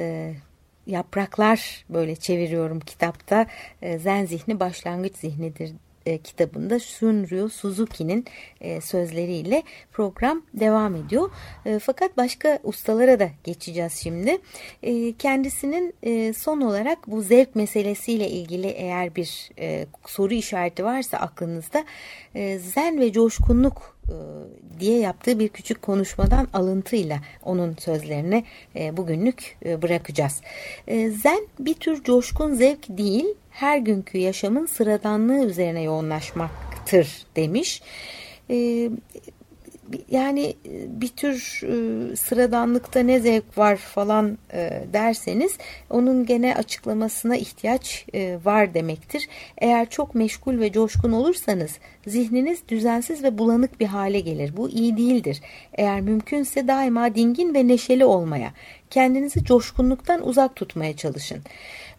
yapraklar böyle çeviriyorum kitapta. Zen zihni başlangıç zihnidir e, kitabında Shunryu Suzuki'nin e, sözleriyle program devam ediyor. E, fakat başka ustalara da geçeceğiz şimdi. E, kendisinin e, son olarak bu zevk meselesiyle ilgili eğer bir e, soru işareti varsa aklınızda e, zen ve coşkunluk e, diye yaptığı bir küçük konuşmadan alıntıyla onun sözlerini e, bugünlük e, bırakacağız. Zen bir tür coşkun zevk değil, her günkü yaşamın sıradanlığı üzerine yoğunlaşmaktır demiş. E, yani bir tür e, sıradanlıkta ne zevk var falan e, derseniz onun gene açıklamasına ihtiyaç e, var demektir. Eğer çok meşgul ve coşkun olursanız zihniniz düzensiz ve bulanık bir hale gelir. Bu iyi değildir. Eğer mümkünse daima dingin ve neşeli olmaya, kendinizi coşkunluktan uzak tutmaya çalışın.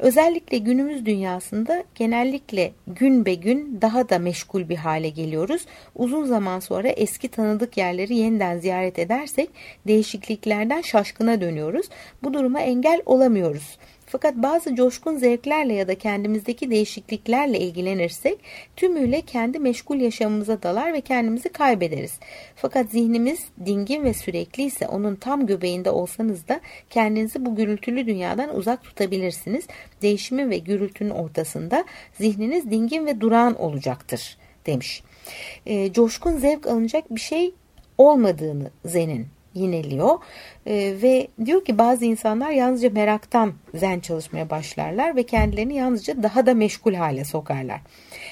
Özellikle günümüz dünyasında genellikle gün be gün daha da meşgul bir hale geliyoruz. Uzun zaman sonra eski tanıdık yerleri yeniden ziyaret edersek değişikliklerden şaşkına dönüyoruz. Bu duruma engel olamıyoruz. Fakat bazı coşkun zevklerle ya da kendimizdeki değişikliklerle ilgilenirsek tümüyle kendi meşgul yaşamımıza dalar ve kendimizi kaybederiz. Fakat zihnimiz dingin ve sürekli ise onun tam göbeğinde olsanız da kendinizi bu gürültülü dünyadan uzak tutabilirsiniz. Değişimin ve gürültünün ortasında zihniniz dingin ve durağan olacaktır demiş. E, coşkun zevk alınacak bir şey olmadığını Zen'in yineliyor ee, ve diyor ki bazı insanlar yalnızca meraktan zen çalışmaya başlarlar ve kendilerini yalnızca daha da meşgul hale sokarlar.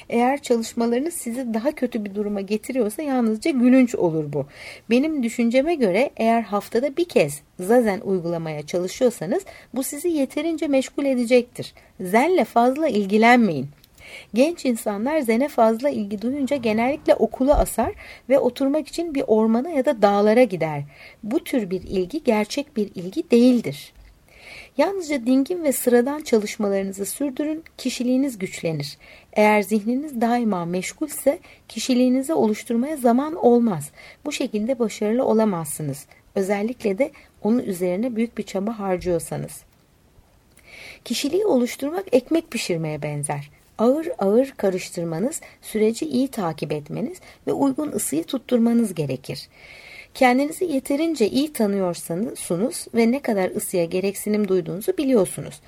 Eğer çalışmalarınız sizi daha kötü bir duruma getiriyorsa yalnızca gülünç olur bu. Benim düşünceme göre eğer haftada bir kez zazen uygulamaya çalışıyorsanız bu sizi yeterince meşgul edecektir. Zenle fazla ilgilenmeyin. Genç insanlar zene fazla ilgi duyunca genellikle okulu asar ve oturmak için bir ormana ya da dağlara gider. Bu tür bir ilgi gerçek bir ilgi değildir. Yalnızca dingin ve sıradan çalışmalarınızı sürdürün, kişiliğiniz güçlenir. Eğer zihniniz daima meşgulse kişiliğinizi oluşturmaya zaman olmaz. Bu şekilde başarılı olamazsınız. Özellikle de onun üzerine büyük bir çaba harcıyorsanız. Kişiliği oluşturmak ekmek pişirmeye benzer ağır ağır karıştırmanız, süreci iyi takip etmeniz ve uygun ısıyı tutturmanız gerekir. Kendinizi yeterince iyi tanıyorsanız ve ne kadar ısıya gereksinim duyduğunuzu biliyorsunuz.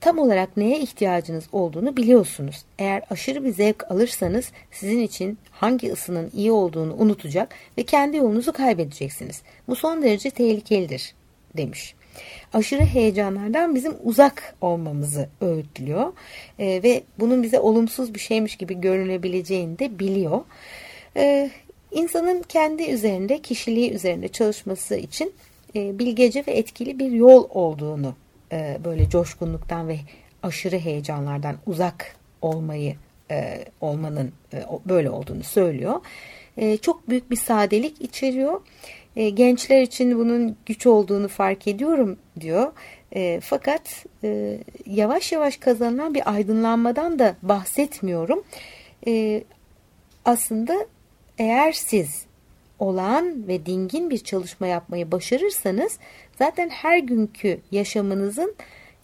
Tam olarak neye ihtiyacınız olduğunu biliyorsunuz. Eğer aşırı bir zevk alırsanız sizin için hangi ısının iyi olduğunu unutacak ve kendi yolunuzu kaybedeceksiniz. Bu son derece tehlikelidir demiş aşırı heyecanlardan bizim uzak olmamızı öğütlüyor e, ve bunun bize olumsuz bir şeymiş gibi görünebileceğini de biliyor. E, insanın kendi üzerinde, kişiliği üzerinde çalışması için e, bilgece ve etkili bir yol olduğunu e, böyle coşkunluktan ve aşırı heyecanlardan uzak olmayı e, olmanın e, böyle olduğunu söylüyor. E, çok büyük bir sadelik içeriyor. E, gençler için bunun güç olduğunu fark ediyorum diyor. E, fakat e, yavaş yavaş kazanılan bir aydınlanmadan da bahsetmiyorum. E, aslında eğer siz olağan ve dingin bir çalışma yapmayı başarırsanız zaten her günkü yaşamınızın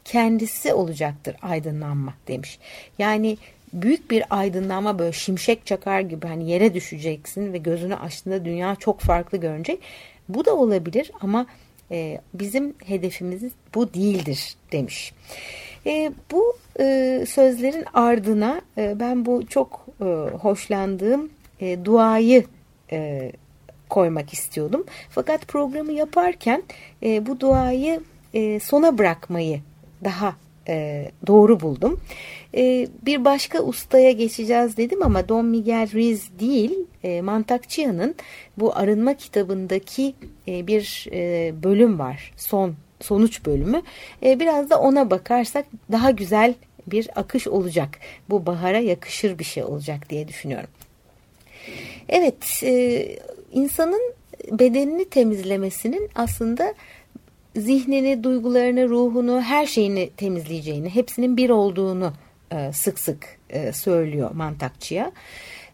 kendisi olacaktır aydınlanma demiş. Yani büyük bir aydınlanma böyle şimşek çakar gibi hani yere düşeceksin ve gözünü açtığında dünya çok farklı görünecek. Bu da olabilir ama e, bizim hedefimiz bu değildir demiş. E, bu e, sözlerin ardına e, ben bu çok e, hoşlandığım e, duayı e, koymak istiyordum. Fakat programı yaparken e, bu duayı e, sona bırakmayı daha e, doğru buldum. E, bir başka ustaya geçeceğiz dedim ama Don Miguel Ruiz değil, e, Mantakçıyan'ın bu arınma kitabındaki e, bir e, bölüm var. Son sonuç bölümü. E, biraz da ona bakarsak daha güzel bir akış olacak. Bu bahara yakışır bir şey olacak diye düşünüyorum. Evet, e, insanın bedenini temizlemesinin aslında zihnini, duygularını, ruhunu, her şeyini temizleyeceğini, hepsinin bir olduğunu e, sık sık e, söylüyor mantakçıya.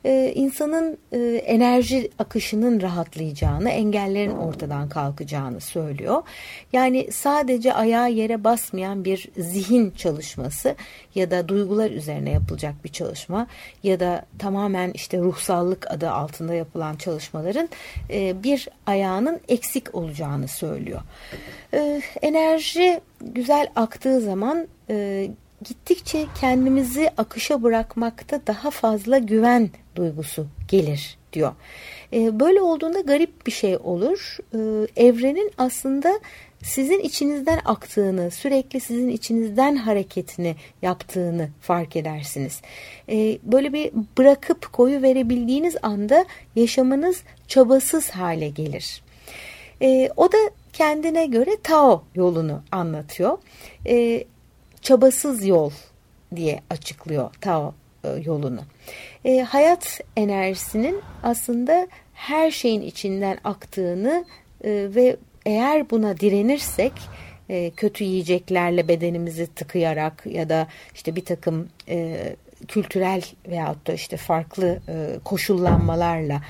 E, insanın e, enerji akışının rahatlayacağını, engellerin ortadan kalkacağını söylüyor. Yani sadece ayağa yere basmayan bir zihin çalışması ya da duygular üzerine yapılacak bir çalışma ya da tamamen işte ruhsallık adı altında yapılan çalışmaların e, bir ayağının eksik olacağını söylüyor. E, enerji güzel aktığı zaman e, gittikçe kendimizi akışa bırakmakta daha fazla güven duygusu gelir diyor. E, böyle olduğunda garip bir şey olur. E, evrenin aslında sizin içinizden aktığını, sürekli sizin içinizden hareketini yaptığını fark edersiniz. E, böyle bir bırakıp koyu verebildiğiniz anda yaşamınız çabasız hale gelir. O da kendine göre Tao yolunu anlatıyor. Çabasız yol diye açıklıyor Tao e, yolunu. E, hayat enerjisinin aslında her şeyin içinden aktığını e, ve eğer buna direnirsek e, kötü yiyeceklerle bedenimizi tıkayarak ya da işte bir takım e, kültürel veyahut da işte farklı e, koşullanmalarla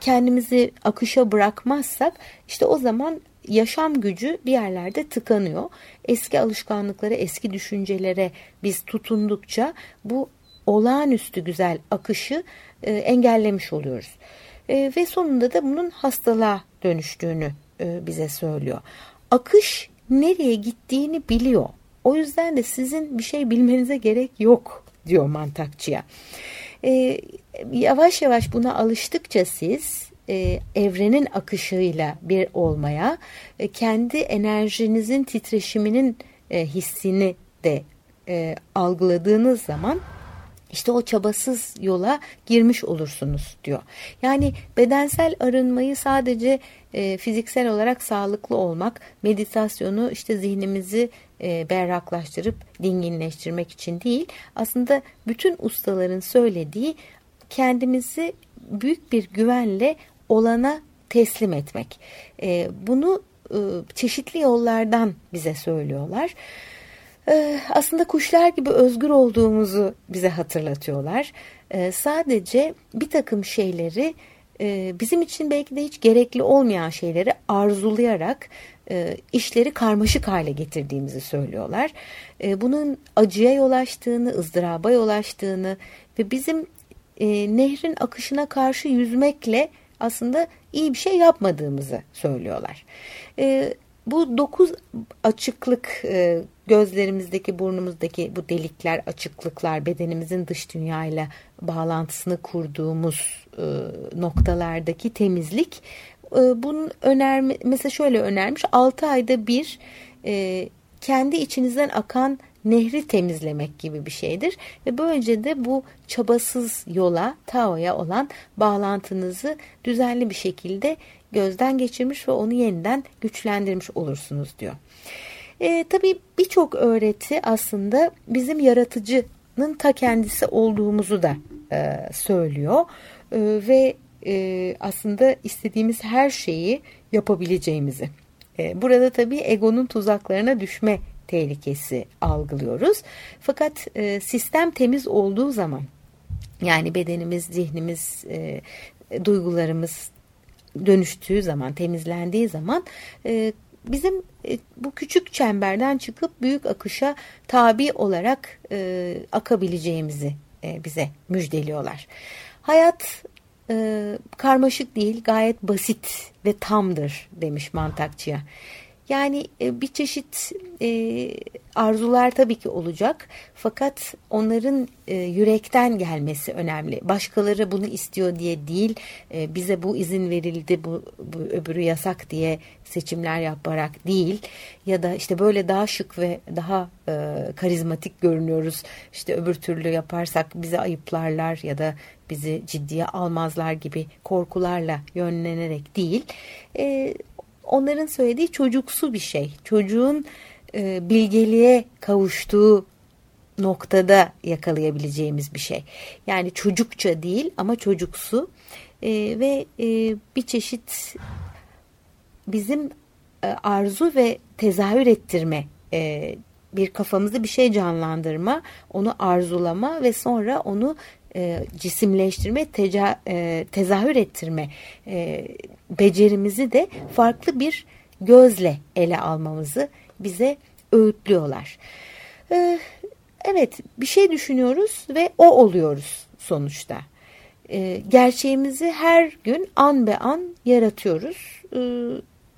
kendimizi akışa bırakmazsak işte o zaman yaşam gücü bir yerlerde tıkanıyor. Eski alışkanlıklara, eski düşüncelere biz tutundukça bu olağanüstü güzel akışı e, engellemiş oluyoruz. E, ve sonunda da bunun hastalığa dönüştüğünü e, bize söylüyor. Akış nereye gittiğini biliyor. O yüzden de sizin bir şey bilmenize gerek yok diyor mantakçıya. E, yavaş yavaş buna alıştıkça siz e, evrenin akışıyla bir olmaya, e, kendi enerjinizin titreşiminin e, hissini de e, algıladığınız zaman işte o çabasız yola girmiş olursunuz diyor. Yani bedensel arınmayı sadece e, fiziksel olarak sağlıklı olmak, meditasyonu işte zihnimizi e, berraklaştırıp dinginleştirmek için değil. Aslında bütün ustaların söylediği kendimizi büyük bir güvenle olana teslim etmek. E, bunu e, çeşitli yollardan bize söylüyorlar. E, aslında kuşlar gibi özgür olduğumuzu bize hatırlatıyorlar. E, sadece bir takım şeyleri e, bizim için belki de hiç gerekli olmayan şeyleri arzulayarak e, işleri karmaşık hale getirdiğimizi söylüyorlar. E, bunun acıya yol açtığını, ızdıraba yol açtığını ve bizim e, nehrin akışına karşı yüzmekle aslında iyi bir şey yapmadığımızı söylüyorlar. E, bu dokuz açıklık e, gözlerimizdeki burnumuzdaki bu delikler açıklıklar bedenimizin dış dünyayla bağlantısını kurduğumuz e, noktalardaki temizlik e, bunun önerme mesela şöyle önermiş 6 ayda bir e, kendi içinizden akan nehri temizlemek gibi bir şeydir. Ve böylece de bu çabasız yola, Tao'ya olan bağlantınızı düzenli bir şekilde gözden geçirmiş ve onu yeniden güçlendirmiş olursunuz diyor. E, tabii birçok öğreti aslında bizim yaratıcının ta kendisi olduğumuzu da e, söylüyor. E, ve e, aslında istediğimiz her şeyi yapabileceğimizi. E, burada tabii egonun tuzaklarına düşme tehlikesi algılıyoruz. Fakat e, sistem temiz olduğu zaman yani bedenimiz, zihnimiz, e, duygularımız dönüştüğü zaman, temizlendiği zaman e, bizim e, bu küçük çemberden çıkıp büyük akışa tabi olarak e, akabileceğimizi e, bize müjdeliyorlar. Hayat e, karmaşık değil, gayet basit ve tamdır demiş mantakçıya. Yani e, bir çeşit e, arzular tabii ki olacak fakat onların e, yürekten gelmesi önemli. Başkaları bunu istiyor diye değil, bize bu izin verildi, bu, bu öbürü yasak diye seçimler yaparak değil ya da işte böyle daha şık ve daha karizmatik görünüyoruz. İşte öbür türlü yaparsak bizi ayıplarlar ya da bizi ciddiye almazlar gibi korkularla yönlenerek değil. Onların söylediği çocuksu bir şey. Çocuğun e, bilgeliğe kavuştuğu noktada yakalayabileceğimiz bir şey. Yani çocukça değil ama çocuksu e, ve e, bir çeşit bizim e, arzu ve tezahür ettirme e, bir kafamızda bir şey canlandırma, onu arzulama ve sonra onu e, cisimleştirme, teca, e, tezahür ettirme e, becerimizi de farklı bir gözle ele almamızı bize öğütlüyorlar. E, evet bir şey düşünüyoruz ve o oluyoruz sonuçta. E, gerçeğimizi her gün an be an yaratıyoruz. E,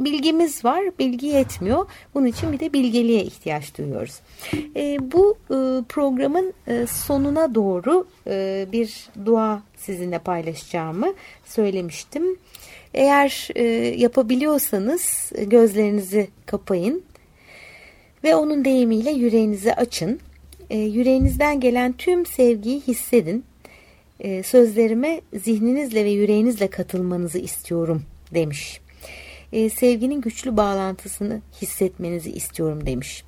bilgimiz var, bilgi yetmiyor. Bunun için bir de bilgeliğe ihtiyaç duyuyoruz. E, bu e, programın e, sonuna doğru e, bir dua sizinle paylaşacağımı söylemiştim. Eğer e, yapabiliyorsanız gözlerinizi kapayın ve onun deyimiyle yüreğinizi açın. E, yüreğinizden gelen tüm sevgiyi hissedin. E, sözlerime zihninizle ve yüreğinizle katılmanızı istiyorum demiş e, sevginin güçlü bağlantısını hissetmenizi istiyorum demiş.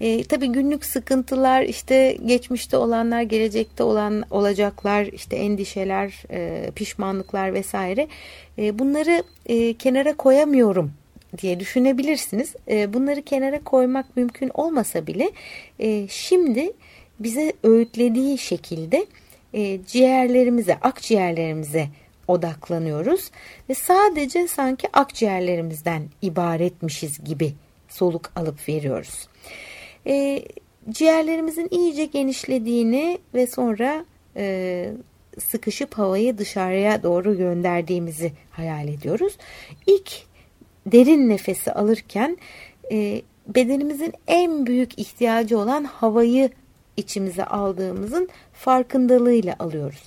E, tabii günlük sıkıntılar işte geçmişte olanlar gelecekte olan olacaklar işte endişeler e, pişmanlıklar vesaire e, bunları e, kenara koyamıyorum diye düşünebilirsiniz. E, bunları kenara koymak mümkün olmasa bile e, şimdi bize öğütlediği şekilde e, ciğerlerimize akciğerlerimize odaklanıyoruz ve sadece sanki akciğerlerimizden ibaretmişiz gibi soluk alıp veriyoruz. E, ciğerlerimizin iyice genişlediğini ve sonra e, sıkışıp havayı dışarıya doğru gönderdiğimizi hayal ediyoruz. İlk derin nefesi alırken e, bedenimizin en büyük ihtiyacı olan havayı içimize aldığımızın farkındalığıyla alıyoruz.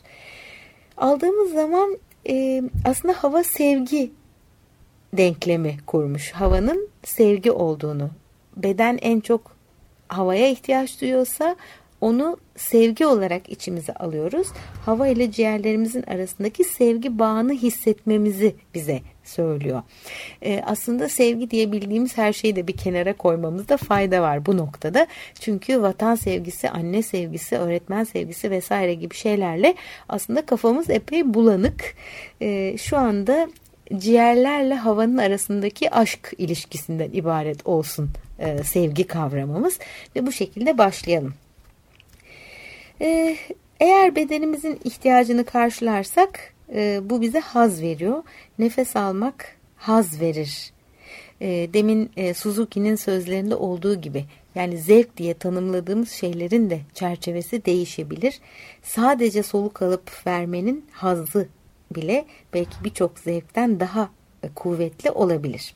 Aldığımız zaman e, aslında hava sevgi denklemi kurmuş. Havanın sevgi olduğunu. Beden en çok havaya ihtiyaç duyuyorsa onu sevgi olarak içimize alıyoruz. Hava ile ciğerlerimizin arasındaki sevgi bağını hissetmemizi bize söylüyor. Ee, aslında sevgi diye bildiğimiz her şeyi de bir kenara koymamızda fayda var bu noktada. Çünkü vatan sevgisi, anne sevgisi, öğretmen sevgisi vesaire gibi şeylerle aslında kafamız epey bulanık. Ee, şu anda ciğerlerle havanın arasındaki aşk ilişkisinden ibaret olsun e, sevgi kavramımız ve bu şekilde başlayalım. Ee, eğer bedenimizin ihtiyacını karşılarsak e, bu bize haz veriyor. Nefes almak haz verir. E, demin e, Suzuki'nin sözlerinde olduğu gibi yani zevk diye tanımladığımız şeylerin de çerçevesi değişebilir. Sadece soluk alıp vermenin hazzı bile belki birçok zevkten daha e, kuvvetli olabilir.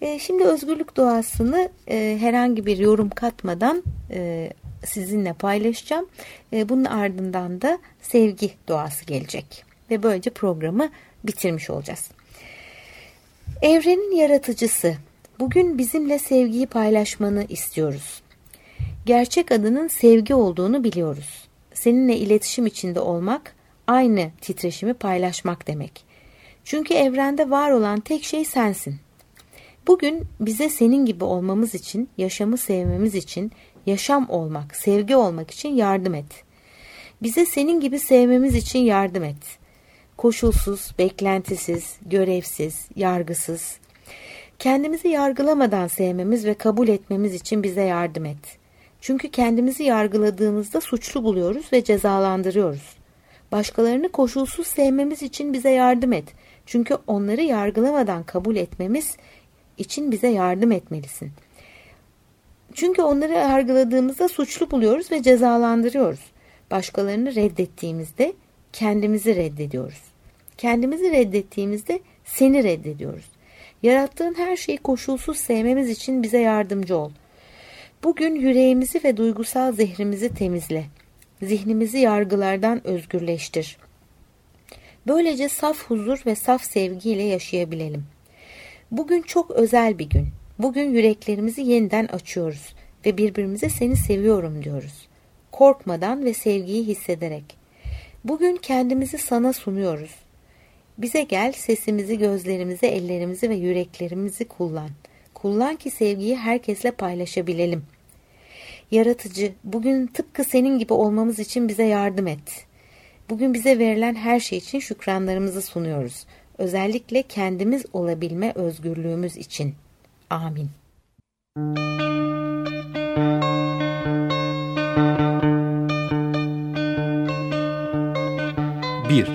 E, şimdi özgürlük doğasını herhangi bir yorum katmadan sizinle paylaşacağım. E, bunun ardından da sevgi doğası gelecek. Ve böylece programı bitirmiş olacağız. Evrenin yaratıcısı, bugün bizimle sevgiyi paylaşmanı istiyoruz. Gerçek adının sevgi olduğunu biliyoruz. Seninle iletişim içinde olmak, aynı titreşimi paylaşmak demek. Çünkü evrende var olan tek şey sensin. Bugün bize senin gibi olmamız için, yaşamı sevmemiz için, yaşam olmak, sevgi olmak için yardım et. Bize senin gibi sevmemiz için yardım et. Koşulsuz, beklentisiz, görevsiz, yargısız. Kendimizi yargılamadan sevmemiz ve kabul etmemiz için bize yardım et. Çünkü kendimizi yargıladığımızda suçlu buluyoruz ve cezalandırıyoruz. Başkalarını koşulsuz sevmemiz için bize yardım et. Çünkü onları yargılamadan kabul etmemiz için bize yardım etmelisin. Çünkü onları yargıladığımızda suçlu buluyoruz ve cezalandırıyoruz. Başkalarını reddettiğimizde kendimizi reddediyoruz. Kendimizi reddettiğimizde seni reddediyoruz. Yarattığın her şeyi koşulsuz sevmemiz için bize yardımcı ol. Bugün yüreğimizi ve duygusal zehrimizi temizle. Zihnimizi yargılardan özgürleştir. Böylece saf huzur ve saf sevgiyle yaşayabilelim. Bugün çok özel bir gün. Bugün yüreklerimizi yeniden açıyoruz ve birbirimize seni seviyorum diyoruz. Korkmadan ve sevgiyi hissederek. Bugün kendimizi sana sunuyoruz. Bize gel sesimizi, gözlerimizi, ellerimizi ve yüreklerimizi kullan. Kullan ki sevgiyi herkesle paylaşabilelim. Yaratıcı, bugün tıpkı senin gibi olmamız için bize yardım et. Bugün bize verilen her şey için şükranlarımızı sunuyoruz. Özellikle kendimiz olabilme özgürlüğümüz için. Amin. Bir.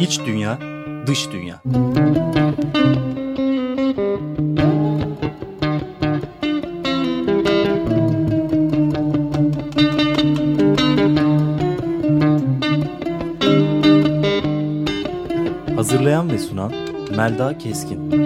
İç dünya, dış dünya. Hazırlayan ve sunan Melda Keskin.